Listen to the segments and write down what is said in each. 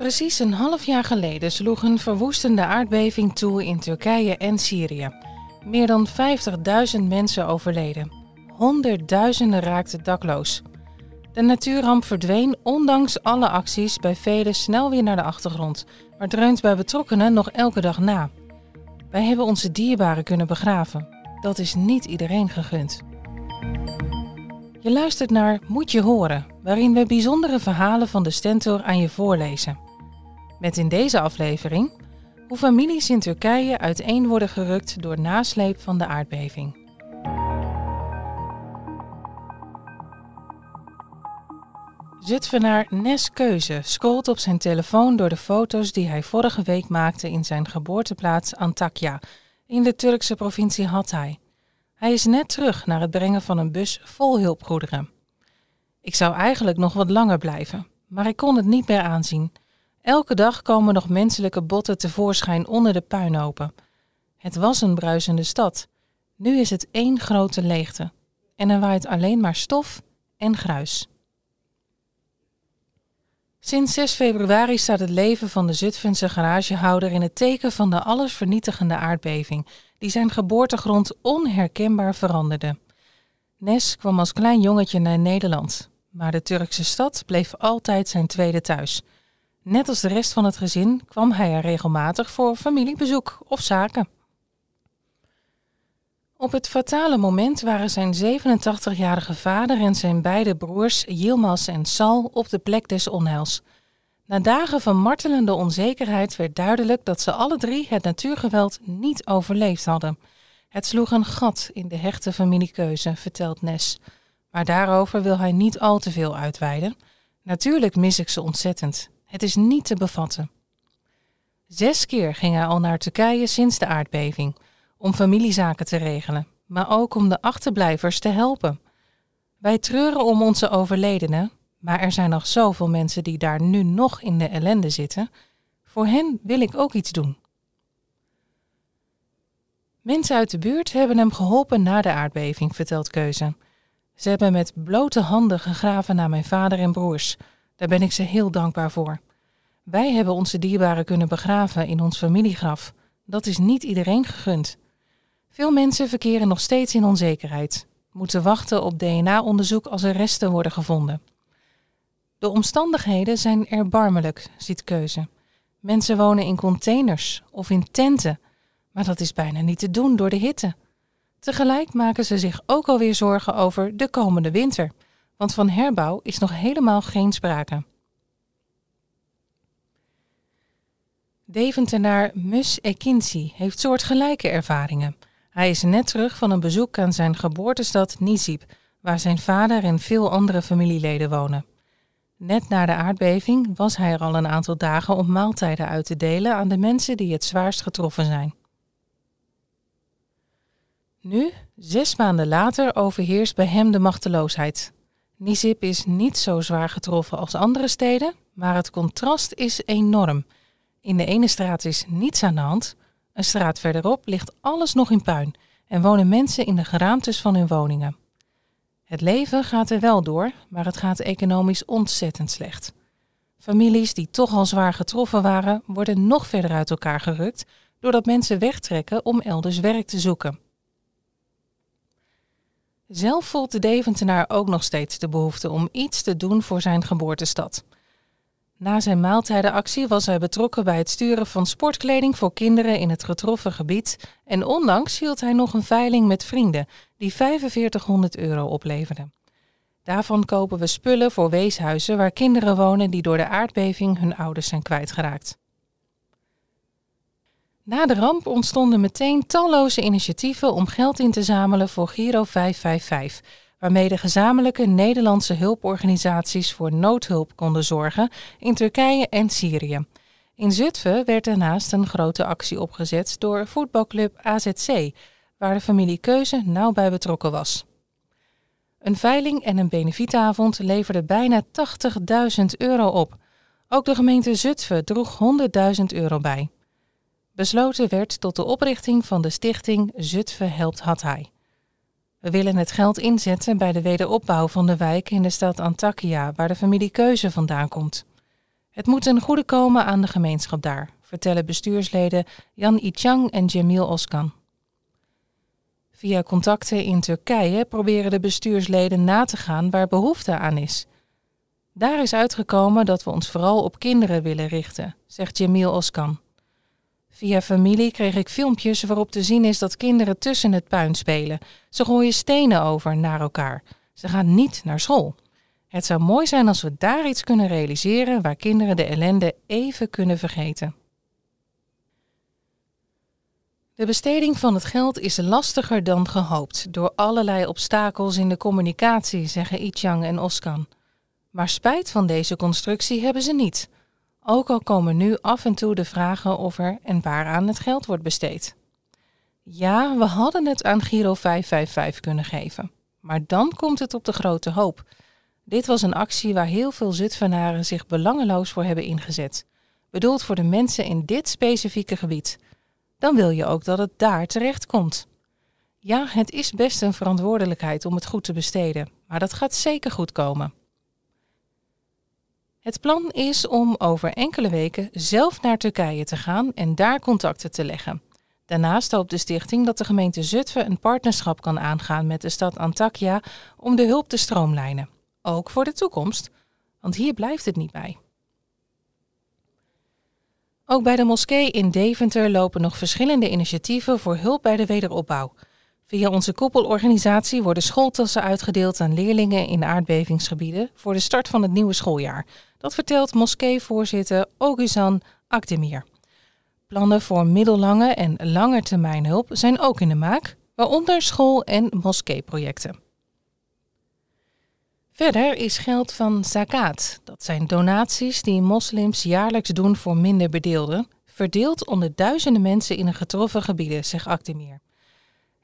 Precies een half jaar geleden sloeg een verwoestende aardbeving toe in Turkije en Syrië. Meer dan 50.000 mensen overleden. Honderdduizenden raakten dakloos. De natuurramp verdween ondanks alle acties bij velen snel weer naar de achtergrond, maar dreunt bij betrokkenen nog elke dag na. Wij hebben onze dierbaren kunnen begraven. Dat is niet iedereen gegund. Je luistert naar Moet je horen, waarin we bijzondere verhalen van de Stentor aan je voorlezen. Met in deze aflevering hoe families in Turkije uiteen worden gerukt door nasleep van de aardbeving. Zutphenaar Nes Keuze scrolt op zijn telefoon door de foto's die hij vorige week maakte in zijn geboorteplaats Antakya in de Turkse provincie Hatay. Hij is net terug naar het brengen van een bus vol hulpgoederen. Ik zou eigenlijk nog wat langer blijven, maar ik kon het niet meer aanzien. Elke dag komen nog menselijke botten tevoorschijn onder de puinhopen. Het was een bruisende stad. Nu is het één grote leegte. En er waait alleen maar stof en gruis. Sinds 6 februari staat het leven van de Zutphense garagehouder in het teken van de allesvernietigende aardbeving, die zijn geboortegrond onherkenbaar veranderde. Nes kwam als klein jongetje naar Nederland, maar de Turkse stad bleef altijd zijn tweede thuis. Net als de rest van het gezin kwam hij er regelmatig voor familiebezoek of zaken. Op het fatale moment waren zijn 87-jarige vader en zijn beide broers Yilmaz en Sal op de plek des onheils. Na dagen van martelende onzekerheid werd duidelijk dat ze alle drie het natuurgeweld niet overleefd hadden. Het sloeg een gat in de hechte familiekeuze, vertelt Nes. Maar daarover wil hij niet al te veel uitweiden. Natuurlijk mis ik ze ontzettend. Het is niet te bevatten. Zes keer ging hij al naar Turkije sinds de aardbeving om familiezaken te regelen, maar ook om de achterblijvers te helpen. Wij treuren om onze overledenen, maar er zijn nog zoveel mensen die daar nu nog in de ellende zitten. Voor hen wil ik ook iets doen. Mensen uit de buurt hebben hem geholpen na de aardbeving, vertelt Keuze. Ze hebben met blote handen gegraven naar mijn vader en broers. Daar ben ik ze heel dankbaar voor. Wij hebben onze dierbaren kunnen begraven in ons familiegraf. Dat is niet iedereen gegund. Veel mensen verkeren nog steeds in onzekerheid, moeten wachten op DNA-onderzoek als er resten worden gevonden. De omstandigheden zijn erbarmelijk, ziet Keuze. Mensen wonen in containers of in tenten, maar dat is bijna niet te doen door de hitte. Tegelijk maken ze zich ook alweer zorgen over de komende winter, want van herbouw is nog helemaal geen sprake. Deventenaar Mus Ekinci heeft soortgelijke ervaringen. Hij is net terug van een bezoek aan zijn geboortestad Nizib, waar zijn vader en veel andere familieleden wonen. Net na de aardbeving was hij er al een aantal dagen om maaltijden uit te delen aan de mensen die het zwaarst getroffen zijn. Nu, zes maanden later, overheerst bij hem de machteloosheid. Nizib is niet zo zwaar getroffen als andere steden, maar het contrast is enorm. In de ene straat is niets aan de hand, een straat verderop ligt alles nog in puin en wonen mensen in de geraamtes van hun woningen. Het leven gaat er wel door, maar het gaat economisch ontzettend slecht. Families die toch al zwaar getroffen waren, worden nog verder uit elkaar gerukt doordat mensen wegtrekken om elders werk te zoeken. Zelf voelt de Deventenaar ook nog steeds de behoefte om iets te doen voor zijn geboortestad. Na zijn maaltijdenactie was hij betrokken bij het sturen van sportkleding voor kinderen in het getroffen gebied en onlangs hield hij nog een veiling met vrienden die 4500 euro opleverden. Daarvan kopen we spullen voor weeshuizen waar kinderen wonen die door de aardbeving hun ouders zijn kwijtgeraakt. Na de ramp ontstonden meteen talloze initiatieven om geld in te zamelen voor Giro 555 waarmee de gezamenlijke Nederlandse hulporganisaties voor noodhulp konden zorgen in Turkije en Syrië. In Zutphen werd daarnaast een grote actie opgezet door voetbalclub AZC, waar de familie Keuze nauw bij betrokken was. Een veiling en een benefietavond leverden bijna 80.000 euro op. Ook de gemeente Zutphen droeg 100.000 euro bij. Besloten werd tot de oprichting van de stichting Zutphen Helpt Hatay. We willen het geld inzetten bij de wederopbouw van de wijk in de stad Antakya, waar de familie Keuze vandaan komt. Het moet een goede komen aan de gemeenschap daar, vertellen bestuursleden Jan Ichang en Jamil Oskan. Via contacten in Turkije proberen de bestuursleden na te gaan waar behoefte aan is. Daar is uitgekomen dat we ons vooral op kinderen willen richten, zegt Jamil Oskan. Via familie kreeg ik filmpjes waarop te zien is dat kinderen tussen het puin spelen. Ze gooien stenen over naar elkaar. Ze gaan niet naar school. Het zou mooi zijn als we daar iets kunnen realiseren waar kinderen de ellende even kunnen vergeten. De besteding van het geld is lastiger dan gehoopt door allerlei obstakels in de communicatie, zeggen Ichang en Oskan. Maar spijt van deze constructie hebben ze niet. Ook al komen nu af en toe de vragen of er en waaraan het geld wordt besteed. Ja, we hadden het aan Giro 555 kunnen geven. Maar dan komt het op de grote hoop. Dit was een actie waar heel veel Zutphenaren zich belangeloos voor hebben ingezet. Bedoeld voor de mensen in dit specifieke gebied. Dan wil je ook dat het daar terecht komt. Ja, het is best een verantwoordelijkheid om het goed te besteden, maar dat gaat zeker goed komen. Het plan is om over enkele weken zelf naar Turkije te gaan en daar contacten te leggen. Daarnaast hoopt de stichting dat de gemeente Zutphen een partnerschap kan aangaan met de stad Antakya om de hulp te stroomlijnen. Ook voor de toekomst, want hier blijft het niet bij. Ook bij de moskee in Deventer lopen nog verschillende initiatieven voor hulp bij de wederopbouw. Via onze koepelorganisatie worden schooltassen uitgedeeld aan leerlingen in aardbevingsgebieden voor de start van het nieuwe schooljaar. Dat vertelt moskeevoorzitter Oguzan Akdemir. Plannen voor middellange en langetermijnhulp zijn ook in de maak, waaronder school- en moskeeprojecten. Verder is geld van zakat, dat zijn donaties die moslims jaarlijks doen voor minder bedeelden, verdeeld onder duizenden mensen in een getroffen gebieden, zegt Akdemir.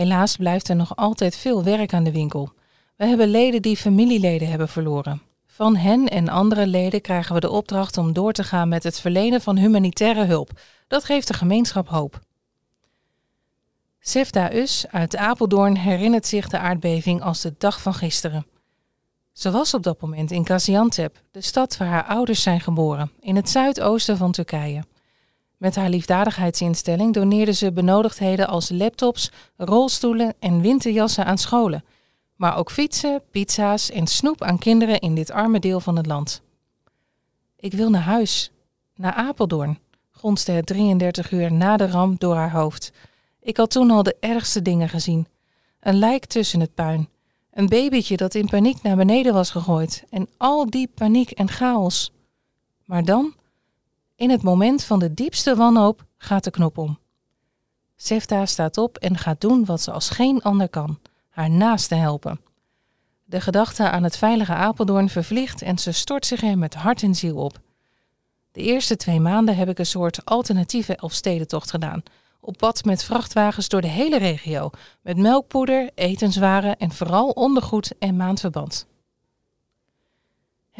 Helaas blijft er nog altijd veel werk aan de winkel. We hebben leden die familieleden hebben verloren. Van hen en andere leden krijgen we de opdracht om door te gaan met het verlenen van humanitaire hulp. Dat geeft de gemeenschap hoop. Sefda Us uit Apeldoorn herinnert zich de aardbeving als de dag van gisteren. Ze was op dat moment in Gaziantep, de stad waar haar ouders zijn geboren, in het zuidoosten van Turkije. Met haar liefdadigheidsinstelling doneerde ze benodigdheden als laptops, rolstoelen en winterjassen aan scholen, maar ook fietsen, pizza's en snoep aan kinderen in dit arme deel van het land. Ik wil naar huis, naar Apeldoorn, gonste het 33 uur na de ramp door haar hoofd. Ik had toen al de ergste dingen gezien. Een lijk tussen het puin, een babytje dat in paniek naar beneden was gegooid en al die paniek en chaos. Maar dan, in het moment van de diepste wanhoop, gaat de knop om. Sefta staat op en gaat doen wat ze als geen ander kan: haar naaste helpen. De gedachte aan het veilige Apeldoorn vervliegt en ze stort zich er met hart en ziel op. De eerste twee maanden heb ik een soort alternatieve Elfstedentocht gedaan, op pad met vrachtwagens door de hele regio, met melkpoeder, etenswaren en vooral ondergoed en maandverband.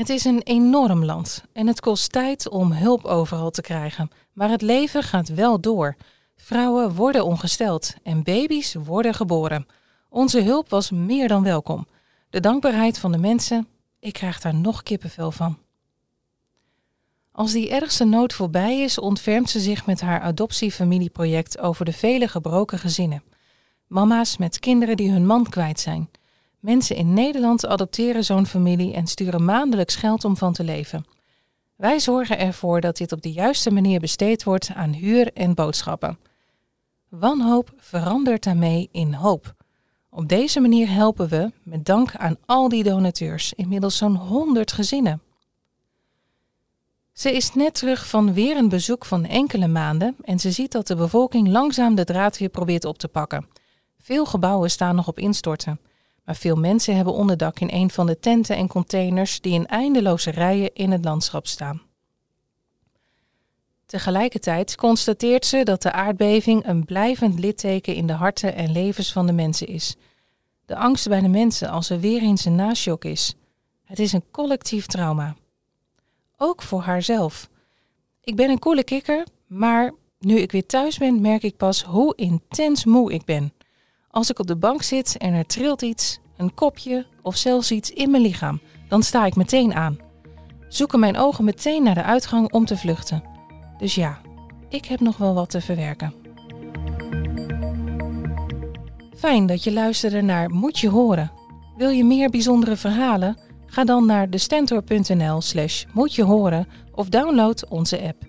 Het is een enorm land en het kost tijd om hulp overal te krijgen, maar het leven gaat wel door. Vrouwen worden ongesteld en baby's worden geboren. Onze hulp was meer dan welkom. De dankbaarheid van de mensen, ik krijg daar nog kippenvel van. Als die ergste nood voorbij is, ontfermt ze zich met haar adoptiefamilieproject over de vele gebroken gezinnen. Mama's met kinderen die hun man kwijt zijn. Mensen in Nederland adopteren zo'n familie en sturen maandelijks geld om van te leven. Wij zorgen ervoor dat dit op de juiste manier besteed wordt aan huur en boodschappen. Wanhoop verandert daarmee in hoop. Op deze manier helpen we, met dank aan al die donateurs, inmiddels zo'n 100 gezinnen. Ze is net terug van weer een bezoek van enkele maanden en ze ziet dat de bevolking langzaam de draad weer probeert op te pakken. Veel gebouwen staan nog op instorten, maar veel mensen hebben onderdak in een van de tenten en containers die in eindeloze rijen in het landschap staan. Tegelijkertijd constateert ze dat de aardbeving een blijvend litteken in de harten en levens van de mensen is. De angst bij de mensen als er weer eens een nashock is. Het is een collectief trauma ook voor haarzelf. Ik ben een coole kikker, maar nu ik weer thuis ben, merk ik pas hoe intens moe ik ben. Als ik op de bank zit en er trilt iets, een kopje of zelfs iets in mijn lichaam, dan sta ik meteen aan. zoeken mijn ogen meteen naar de uitgang om te vluchten. Dus ja, ik heb nog wel wat te verwerken. Fijn dat je luisterde naar Moet je horen. Wil je meer bijzondere verhalen? Ga dan naar destentor.nl slash moet je horen of download onze app.